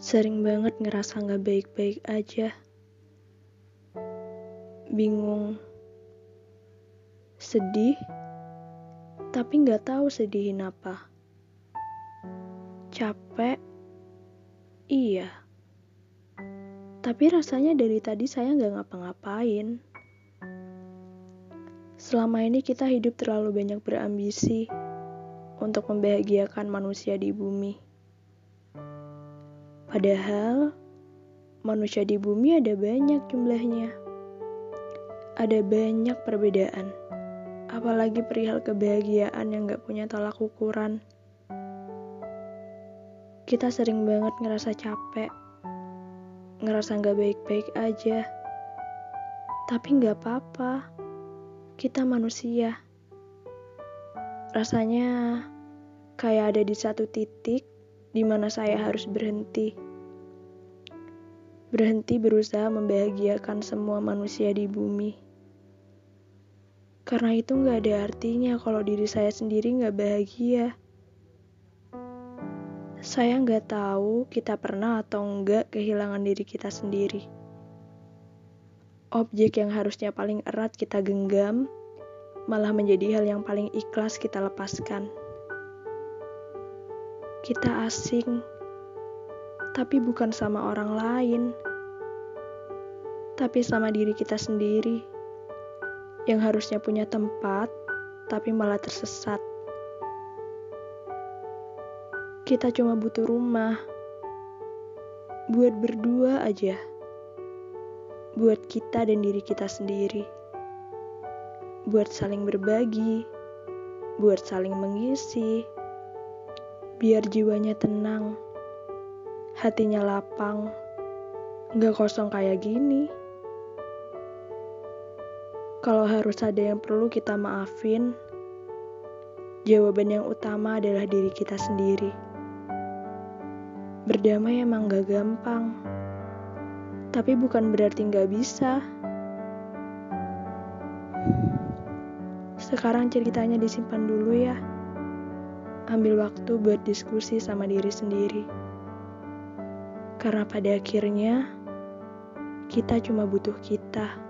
Sering banget ngerasa gak baik-baik aja. Bingung. Sedih. Tapi gak tahu sedihin apa. Capek. Iya. Tapi rasanya dari tadi saya gak ngapa-ngapain. Selama ini kita hidup terlalu banyak berambisi untuk membahagiakan manusia di bumi. Padahal manusia di bumi ada banyak jumlahnya. Ada banyak perbedaan. Apalagi perihal kebahagiaan yang gak punya tolak ukuran. Kita sering banget ngerasa capek. Ngerasa gak baik-baik aja. Tapi gak apa-apa. Kita manusia. Rasanya kayak ada di satu titik di mana saya harus berhenti. Berhenti berusaha membahagiakan semua manusia di bumi. Karena itu nggak ada artinya kalau diri saya sendiri nggak bahagia. Saya nggak tahu kita pernah atau enggak kehilangan diri kita sendiri. Objek yang harusnya paling erat kita genggam, malah menjadi hal yang paling ikhlas kita lepaskan. Kita asing, tapi bukan sama orang lain, tapi sama diri kita sendiri yang harusnya punya tempat, tapi malah tersesat. Kita cuma butuh rumah buat berdua aja, buat kita dan diri kita sendiri, buat saling berbagi, buat saling mengisi biar jiwanya tenang, hatinya lapang, gak kosong kayak gini. Kalau harus ada yang perlu kita maafin, jawaban yang utama adalah diri kita sendiri. Berdamai emang gak gampang, tapi bukan berarti gak bisa. Sekarang ceritanya disimpan dulu ya ambil waktu buat diskusi sama diri sendiri. Karena pada akhirnya kita cuma butuh kita.